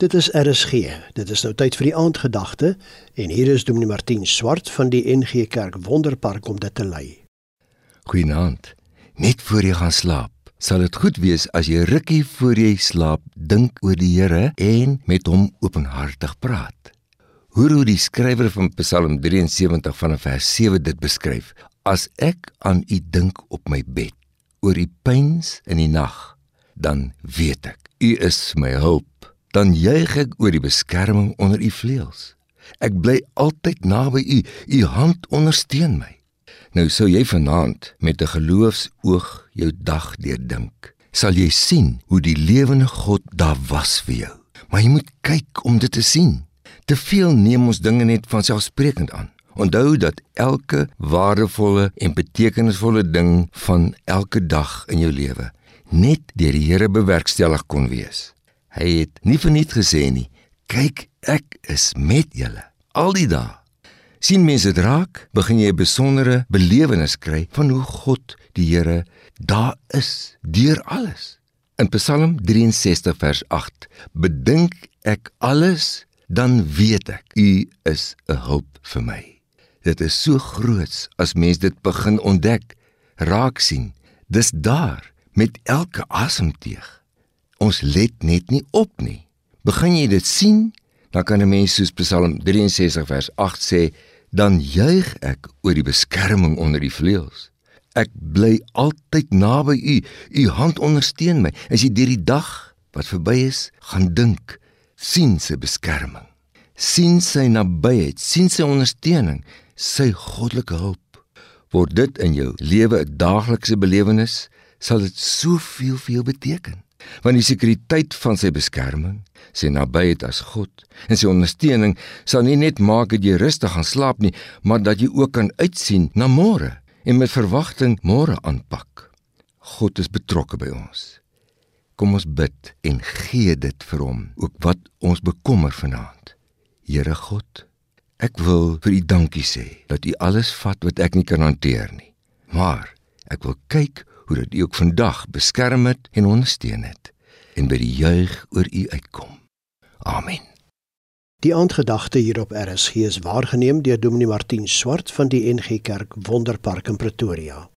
Dit is RSG. Dit is nou tyd vir die aandgedagte en hier is Dominee Martin Swart van die NG Kerk Wonderpark om dit te lei. Goeienaand. Net voor jy gaan slaap, sal dit goed wees as jy rukkie voor jy slaap dink oor die Here en met hom openhartig praat. Hoor hoe die skrywer van Psalm 73 vanaf vers 7 dit beskryf: As ek aan U dink op my bed, oor U pyns in die nag, dan weet ek, U is my hulp dan juig ek oor die beskerming onder u vleuels. Ek bly altyd naby u, u hand ondersteun my. Nou sou jy vanaand met 'n geloofsoog jou dag deurdink. Sal jy sien hoe die lewende God daar was vir jou. Maar jy moet kyk om dit te sien. Te veel neem ons dinge net van selfsprekend aan. Onthou dat elke waardevolle en betekenisvolle ding van elke dag in jou lewe net deur die Here bewerkstellig kon wees. Hy het nie verniet gesê nie. Kyk, ek is met julle al die dae. sien mense dit raak, begin jy 'n besondere belewenis kry van hoe God die Here daar is deur alles. In Psalm 63 vers 8: Bedink ek alles, dan weet ek U is 'n hulp vir my. Dit is so groot as mens dit begin ontdek, raak sien. Dis daar met elke asemteug. Ons let net nie op nie. Begin jy dit sien, dan kan 'n mens soos Psalm 63 vers 8 sê, dan juig ek oor die beskerming onder die vleuels. Ek bly altyd naby U. U hand ondersteun my. As jy deur die dag wat verby is, gaan dink, sien sy beskerming. sien sy nabyheid, sien sy ondersteuning, sy goddelike hulp. Word dit in jou lewe 'n daaglikse belewenis, sal dit soveel vir jou beteken want die sekuriteit van sy beskerming, sy nabyheid as God en sy ondersteuning sal nie net maak dat jy rustig gaan slaap nie, maar dat jy ook kan uitsien na môre en met verwagting môre aanpak. God is betrokke by ons. Kom ons bid en gee dit vir hom, ook wat ons bekommer vanaand. Here God, ek wil vir U dankie sê dat U alles vat wat ek nie kan hanteer nie. Maar ek wil kyk hoe dit u ook vandag beskerm het en ondersteun het en by die juig oor u uitkom. Amen. Die aandgedagte hier op RSG is waargeneem deur Dominee Martin Swart van die NG Kerk Wonderpark in Pretoria.